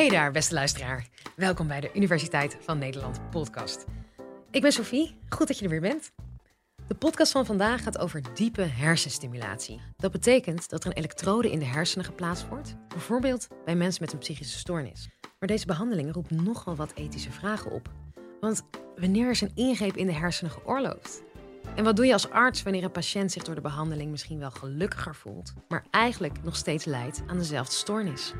Hey daar, beste luisteraar. Welkom bij de Universiteit van Nederland podcast. Ik ben Sophie, goed dat je er weer bent. De podcast van vandaag gaat over diepe hersenstimulatie. Dat betekent dat er een elektrode in de hersenen geplaatst wordt, bijvoorbeeld bij mensen met een psychische stoornis. Maar deze behandeling roept nogal wat ethische vragen op. Want wanneer is een ingreep in de hersenen geoorloofd? En wat doe je als arts wanneer een patiënt zich door de behandeling misschien wel gelukkiger voelt, maar eigenlijk nog steeds lijdt aan dezelfde stoornis?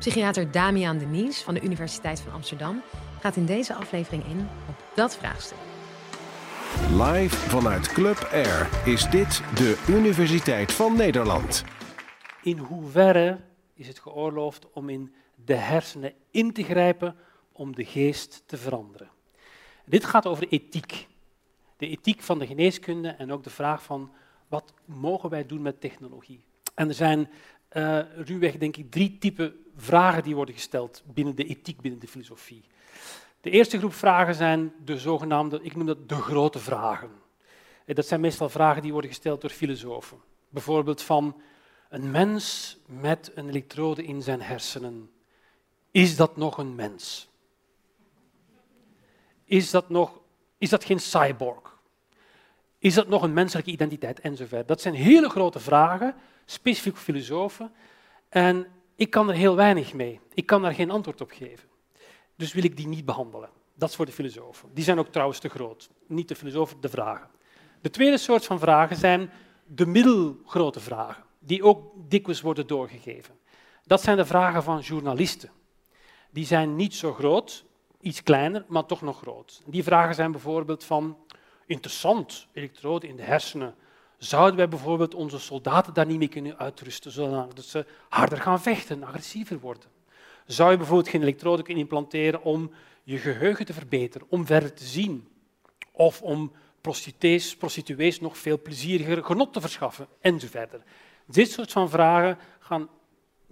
Psychiater Damian Denies van de Universiteit van Amsterdam gaat in deze aflevering in op dat vraagstuk. Live vanuit Club Air is dit de Universiteit van Nederland. In hoeverre is het geoorloofd om in de hersenen in te grijpen om de geest te veranderen? Dit gaat over ethiek. De ethiek van de geneeskunde en ook de vraag van wat mogen wij doen met technologie? En er zijn uh, ruwweg, denk ik, drie typen vragen die worden gesteld binnen de ethiek, binnen de filosofie. De eerste groep vragen zijn de zogenaamde, ik noem dat de grote vragen. En dat zijn meestal vragen die worden gesteld door filosofen. Bijvoorbeeld van een mens met een elektrode in zijn hersenen. Is dat nog een mens? Is dat, nog, is dat geen cyborg? Is dat nog een menselijke identiteit? Enzovoort. Dat zijn hele grote vragen, specifiek filosofen. En ik kan er heel weinig mee. Ik kan daar geen antwoord op geven. Dus wil ik die niet behandelen. Dat is voor de filosofen. Die zijn ook trouwens te groot. Niet de filosofen, de vragen. De tweede soort van vragen zijn de middelgrote vragen, die ook dikwijls worden doorgegeven. Dat zijn de vragen van journalisten. Die zijn niet zo groot, iets kleiner, maar toch nog groot. Die vragen zijn bijvoorbeeld van interessant, elektroden in de hersenen. Zouden wij bijvoorbeeld onze soldaten daar niet mee kunnen uitrusten, zodat ze harder gaan vechten, agressiever worden? Zou je bijvoorbeeld geen elektrode kunnen implanteren om je geheugen te verbeteren, om verder te zien? Of om prostituees, nog veel plezieriger genot te verschaffen, enzovoort. Dit soort van vragen gaan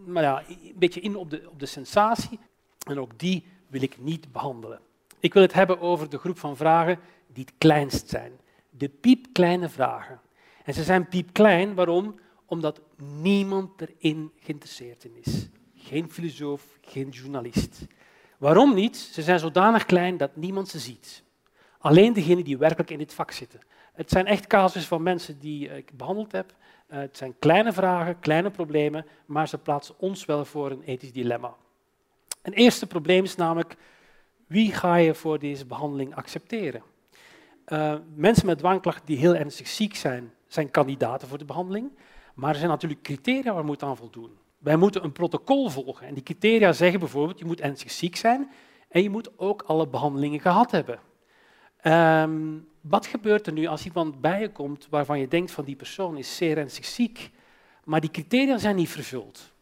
maar ja, een beetje in op de, op de sensatie en ook die wil ik niet behandelen. Ik wil het hebben over de groep van vragen die het kleinst zijn. De piepkleine vragen. En ze zijn piepklein, waarom? Omdat niemand erin geïnteresseerd in is. Geen filosoof, geen journalist. Waarom niet? Ze zijn zodanig klein dat niemand ze ziet. Alleen degenen die werkelijk in dit vak zitten. Het zijn echt casussen van mensen die ik behandeld heb. Eh, het zijn kleine vragen, kleine problemen, maar ze plaatsen ons wel voor een ethisch dilemma. Een eerste probleem is namelijk, wie ga je voor deze behandeling accepteren? Uh, mensen met dwangklachten die heel ernstig ziek zijn, zijn kandidaten voor de behandeling. Maar er zijn natuurlijk criteria waar we moeten aan voldoen. Wij moeten een protocol volgen. En die criteria zeggen bijvoorbeeld, je moet ernstig ziek zijn en je moet ook alle behandelingen gehad hebben. Um, wat gebeurt er nu als iemand bij je komt waarvan je denkt van die persoon is zeer ernstig ziek, maar die criteria zijn niet vervuld?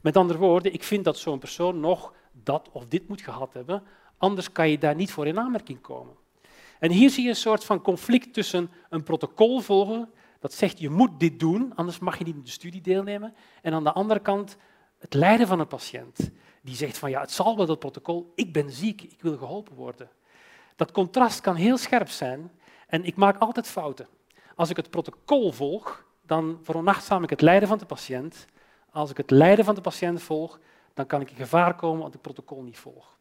Met andere woorden, ik vind dat zo'n persoon nog dat of dit moet gehad hebben, anders kan je daar niet voor in aanmerking komen. En hier zie je een soort van conflict tussen een protocol volgen, dat zegt je moet dit doen, anders mag je niet in de studie deelnemen, en aan de andere kant het lijden van een patiënt, die zegt van ja, het zal wel dat protocol, ik ben ziek, ik wil geholpen worden. Dat contrast kan heel scherp zijn en ik maak altijd fouten. Als ik het protocol volg, dan veronachtzaam ik het lijden van de patiënt. Als ik het lijden van de patiënt volg, dan kan ik in gevaar komen als ik het protocol niet volg.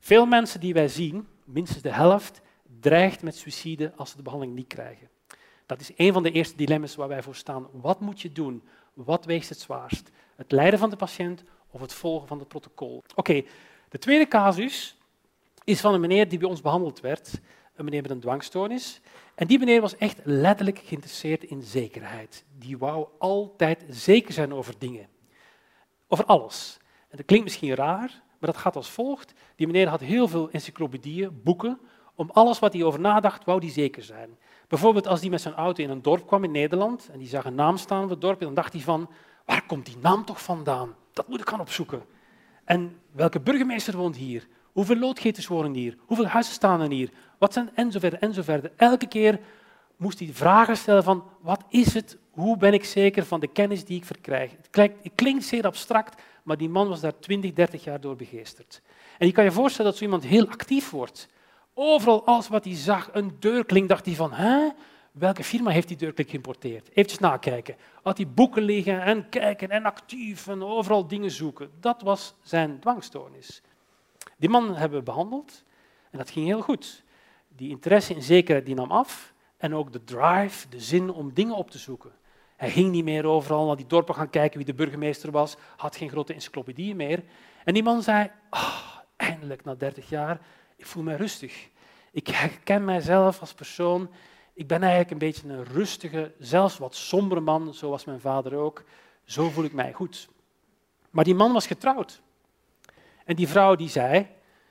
Veel mensen die wij zien, minstens de helft, dreigt met suïcide als ze de behandeling niet krijgen. Dat is een van de eerste dilemma's waar wij voor staan. Wat moet je doen? Wat weegt het zwaarst? Het lijden van de patiënt of het volgen van het protocol? Oké, de tweede casus is van een meneer die bij ons behandeld werd, een meneer met een dwangstoornis. En die meneer was echt letterlijk geïnteresseerd in zekerheid. Die wou altijd zeker zijn over dingen. Over alles. En dat klinkt misschien raar, maar dat gaat als volgt. Die meneer had heel veel encyclopedieën, boeken, om alles wat hij over nadacht, wou hij zeker zijn. Bijvoorbeeld als hij met zijn auto in een dorp kwam in Nederland en die zag een naam staan op het dorp, dan dacht hij van, waar komt die naam toch vandaan? Dat moet ik gaan opzoeken. En welke burgemeester woont hier? Hoeveel loodgevers wonen hier? Hoeveel huizen staan er hier? Wat zijn enzovoort enzovoort. Elke keer moest hij vragen stellen van wat is het? Hoe ben ik zeker van de kennis die ik verkrijg? Het klinkt, het klinkt zeer abstract, maar die man was daar 20, 30 jaar door begeesterd. En je kan je voorstellen dat zo iemand heel actief wordt. Overal, alles wat hij zag, een deurklink, dacht hij van, hè? Welke firma heeft die deurklik geïmporteerd? Even nakijken. Had hij boeken liggen en kijken en actief en overal dingen zoeken. Dat was zijn dwangstoornis. Die man hebben we behandeld en dat ging heel goed. Die interesse in zekerheid die nam af en ook de drive, de zin om dingen op te zoeken. Hij ging niet meer overal naar die dorpen gaan kijken wie de burgemeester was, had geen grote encyclopedieën meer. En die man zei, oh, eindelijk na 30 jaar, ik voel me rustig. Ik herken mijzelf als persoon. Ik ben eigenlijk een beetje een rustige, zelfs wat sombere man, zoals mijn vader ook. Zo voel ik mij goed. Maar die man was getrouwd. En die vrouw die zei,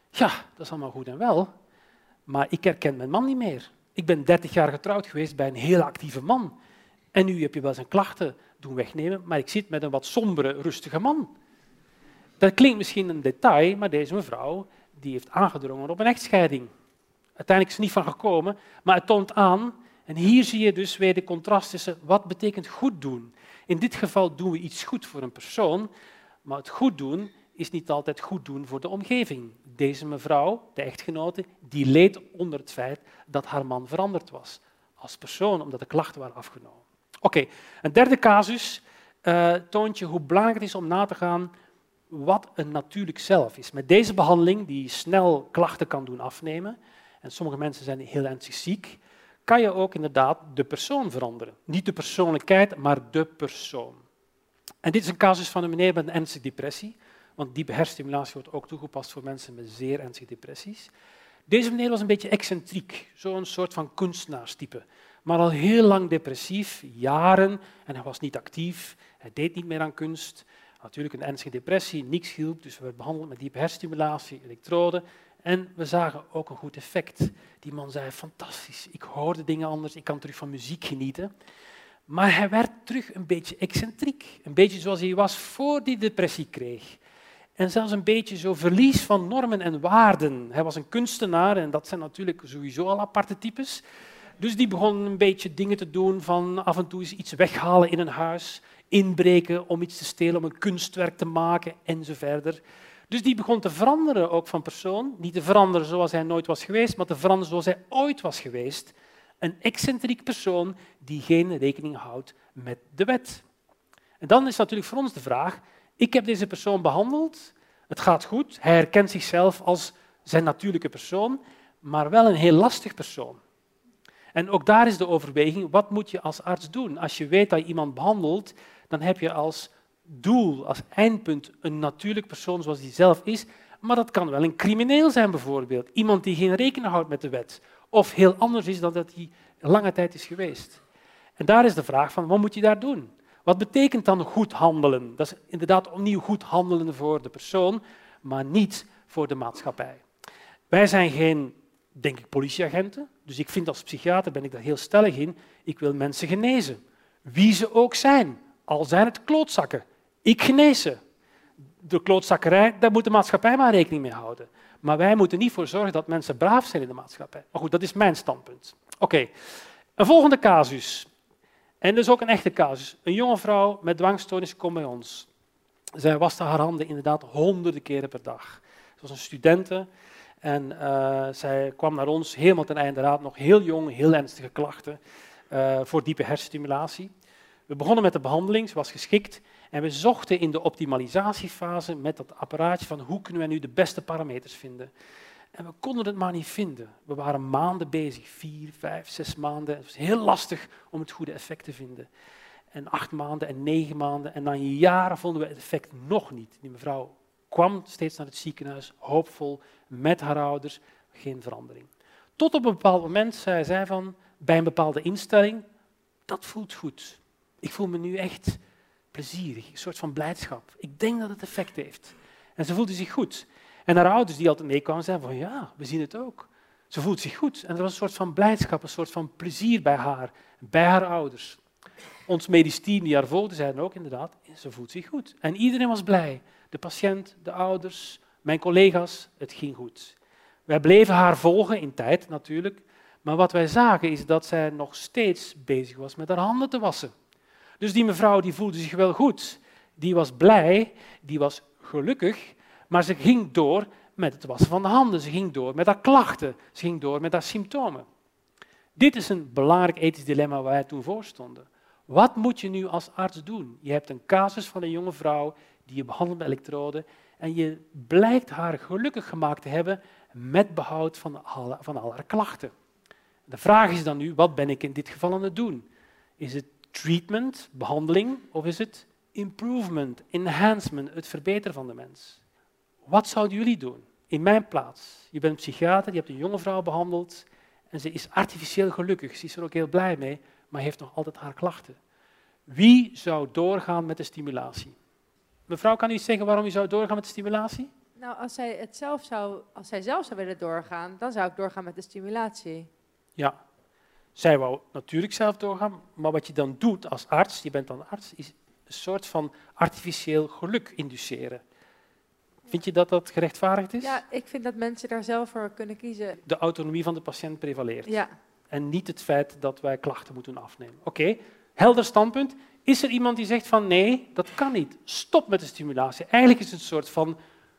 ja, dat is allemaal goed en wel, maar ik herken mijn man niet meer. Ik ben 30 jaar getrouwd geweest bij een heel actieve man. En nu heb je wel zijn klachten doen wegnemen, maar ik zit met een wat sombere, rustige man. Dat klinkt misschien een detail, maar deze mevrouw die heeft aangedrongen op een echtscheiding. Uiteindelijk is het niet van gekomen, maar het toont aan, en hier zie je dus weer de contrast tussen wat betekent goed doen. In dit geval doen we iets goed voor een persoon, maar het goed doen is niet altijd goed doen voor de omgeving. Deze mevrouw, de echtgenote, die leed onder het feit dat haar man veranderd was als persoon, omdat de klachten waren afgenomen. Oké, een derde casus uh, toont je hoe belangrijk het is om na te gaan wat een natuurlijk zelf is. Met deze behandeling, die snel klachten kan doen afnemen, en sommige mensen zijn heel ernstig ziek, kan je ook inderdaad de persoon veranderen. Niet de persoonlijkheid, maar de persoon. En dit is een casus van een meneer met een ernstige depressie, want diepe wordt ook toegepast voor mensen met zeer ernstige depressies. Deze meneer was een beetje excentriek, zo'n soort van kunstenaarstype, maar al heel lang depressief, jaren, en hij was niet actief, hij deed niet meer aan kunst. Natuurlijk een ernstige depressie, niks hielp, dus we werden behandeld met diepe hersenstimulatie, elektroden, en we zagen ook een goed effect. Die man zei, fantastisch, ik hoorde dingen anders, ik kan terug van muziek genieten. Maar hij werd terug een beetje excentriek. Een beetje zoals hij was voor die depressie kreeg. En zelfs een beetje zo verlies van normen en waarden. Hij was een kunstenaar en dat zijn natuurlijk sowieso al aparte types. Dus die begon een beetje dingen te doen van af en toe iets weghalen in een huis, inbreken om iets te stelen, om een kunstwerk te maken enzovoort. Dus die begon te veranderen ook van persoon. Niet te veranderen zoals hij nooit was geweest, maar te veranderen zoals hij ooit was geweest. Een excentriek persoon die geen rekening houdt met de wet. En dan is natuurlijk voor ons de vraag, ik heb deze persoon behandeld, het gaat goed, hij herkent zichzelf als zijn natuurlijke persoon, maar wel een heel lastig persoon. En ook daar is de overweging, wat moet je als arts doen? Als je weet dat je iemand behandelt, dan heb je als doel, als eindpunt, een natuurlijk persoon zoals hij zelf is, maar dat kan wel een crimineel zijn bijvoorbeeld. Iemand die geen rekening houdt met de wet. Of heel anders is dan dat hij lange tijd is geweest. En daar is de vraag van, wat moet je daar doen? Wat betekent dan goed handelen? Dat is inderdaad opnieuw goed handelen voor de persoon, maar niet voor de maatschappij. Wij zijn geen, denk ik, politieagenten. Dus ik vind als psychiater, ben ik daar heel stellig in, ik wil mensen genezen. Wie ze ook zijn. Al zijn het klootzakken. Ik genees ze. De klootzakkerij, daar moet de maatschappij maar rekening mee houden. Maar wij moeten niet voor zorgen dat mensen braaf zijn in de maatschappij. Maar goed, dat is mijn standpunt. Oké, een volgende casus. En dus ook een echte casus. Een jonge vrouw met dwangstoornis komt bij ons. Zij waste haar handen inderdaad honderden keren per dag. Ze was een studente en uh, zij kwam naar ons helemaal ten einde raad, nog heel jong, heel ernstige klachten uh, voor diepe hersenstimulatie. We begonnen met de behandeling, ze was geschikt en we zochten in de optimalisatiefase met dat apparaatje van hoe kunnen we nu de beste parameters vinden. En we konden het maar niet vinden. We waren maanden bezig, vier, vijf, zes maanden. Het was heel lastig om het goede effect te vinden. En acht maanden en negen maanden. En na jaren vonden we het effect nog niet. Die mevrouw kwam steeds naar het ziekenhuis, hoopvol, met haar ouders, geen verandering. Tot op een bepaald moment zei zij van, bij een bepaalde instelling, dat voelt goed. Ik voel me nu echt plezierig, een soort van blijdschap. Ik denk dat het effect heeft. En ze voelde zich goed. En haar ouders die altijd meekwamen, zeiden van ja, we zien het ook. Ze voelt zich goed. En er was een soort van blijdschap, een soort van plezier bij haar, bij haar ouders. Ons medisch team die haar volgde, zeiden ook inderdaad, ze voelt zich goed. En iedereen was blij. De patiënt, de ouders, mijn collega's, het ging goed. Wij bleven haar volgen in tijd natuurlijk, maar wat wij zagen is dat zij nog steeds bezig was met haar handen te wassen. Dus die mevrouw die voelde zich wel goed, die was blij, die was gelukkig, maar ze ging door met het wassen van de handen, ze ging door met haar klachten, ze ging door met haar symptomen. Dit is een belangrijk ethisch dilemma waar wij toen voor stonden. Wat moet je nu als arts doen? Je hebt een casus van een jonge vrouw die je behandelt met elektroden en je blijkt haar gelukkig gemaakt te hebben met behoud van al, van al haar klachten. De vraag is dan nu, wat ben ik in dit geval aan het doen? Is het treatment, behandeling, of is het improvement, enhancement, het verbeteren van de mens? Wat zouden jullie doen? In mijn plaats. Je bent psychiater, je hebt een jonge vrouw behandeld en ze is artificieel gelukkig. Ze is er ook heel blij mee, maar heeft nog altijd haar klachten. Wie zou doorgaan met de stimulatie? Mevrouw, kan u zeggen waarom u zou doorgaan met de stimulatie? Nou, als zij, het zelf zou, als zij zelf zou willen doorgaan, dan zou ik doorgaan met de stimulatie. Ja, zij wou natuurlijk zelf doorgaan, maar wat je dan doet als arts, je bent dan arts, is een soort van artificieel geluk induceren. Vind je dat dat gerechtvaardigd is? Ja, ik vind dat mensen daar zelf voor kunnen kiezen. De autonomie van de patiënt prevaleert. Ja. En niet het feit dat wij klachten moeten afnemen. Oké, helder standpunt. Is er iemand die zegt van nee, dat kan niet. Stop met de stimulatie. Eigenlijk is het een soort van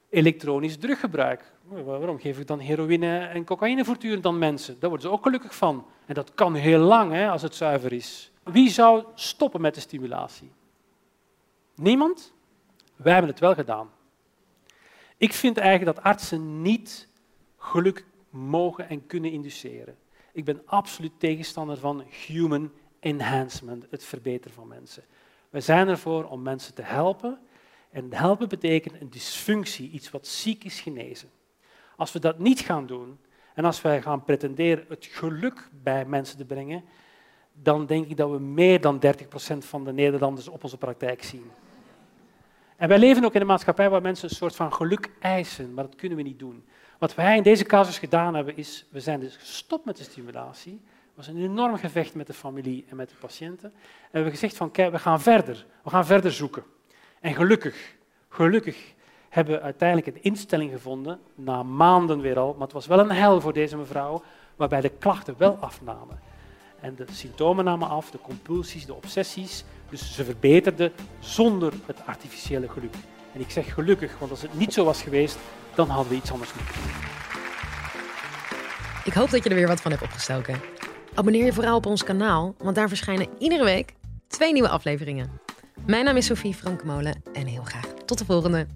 elektronisch druggebruik. Waarom geef ik dan heroïne en cocaïne voortdurend aan mensen? Daar worden ze ook gelukkig van. En dat kan heel lang hè, als het zuiver is. Wie zou stoppen met de stimulatie? Niemand? Wij hebben het wel gedaan. Ik vind eigenlijk dat artsen niet geluk mogen en kunnen induceren. Ik ben absoluut tegenstander van human enhancement, het verbeteren van mensen. We zijn ervoor om mensen te helpen. En helpen betekent een dysfunctie, iets wat ziek is, genezen. Als we dat niet gaan doen en als wij gaan pretenderen het geluk bij mensen te brengen, dan denk ik dat we meer dan 30% van de Nederlanders op onze praktijk zien. En wij leven ook in een maatschappij waar mensen een soort van geluk eisen, maar dat kunnen we niet doen. Wat wij in deze casus gedaan hebben, is, we zijn dus gestopt met de stimulatie. Het was een enorm gevecht met de familie en met de patiënten. En we hebben gezegd van, kijk, we gaan verder. We gaan verder zoeken. En gelukkig, gelukkig hebben we uiteindelijk een instelling gevonden, na maanden weer al, maar het was wel een hel voor deze mevrouw, waarbij de klachten wel afnamen. En de symptomen namen af, de compulsies, de obsessies. Dus ze verbeterde zonder het artificiële geluk. En ik zeg gelukkig, want als het niet zo was geweest, dan hadden we iets anders moeten doen. Ik hoop dat je er weer wat van hebt opgestoken. Abonneer je vooral op ons kanaal, want daar verschijnen iedere week twee nieuwe afleveringen. Mijn naam is Sophie Frankmolen en heel graag tot de volgende.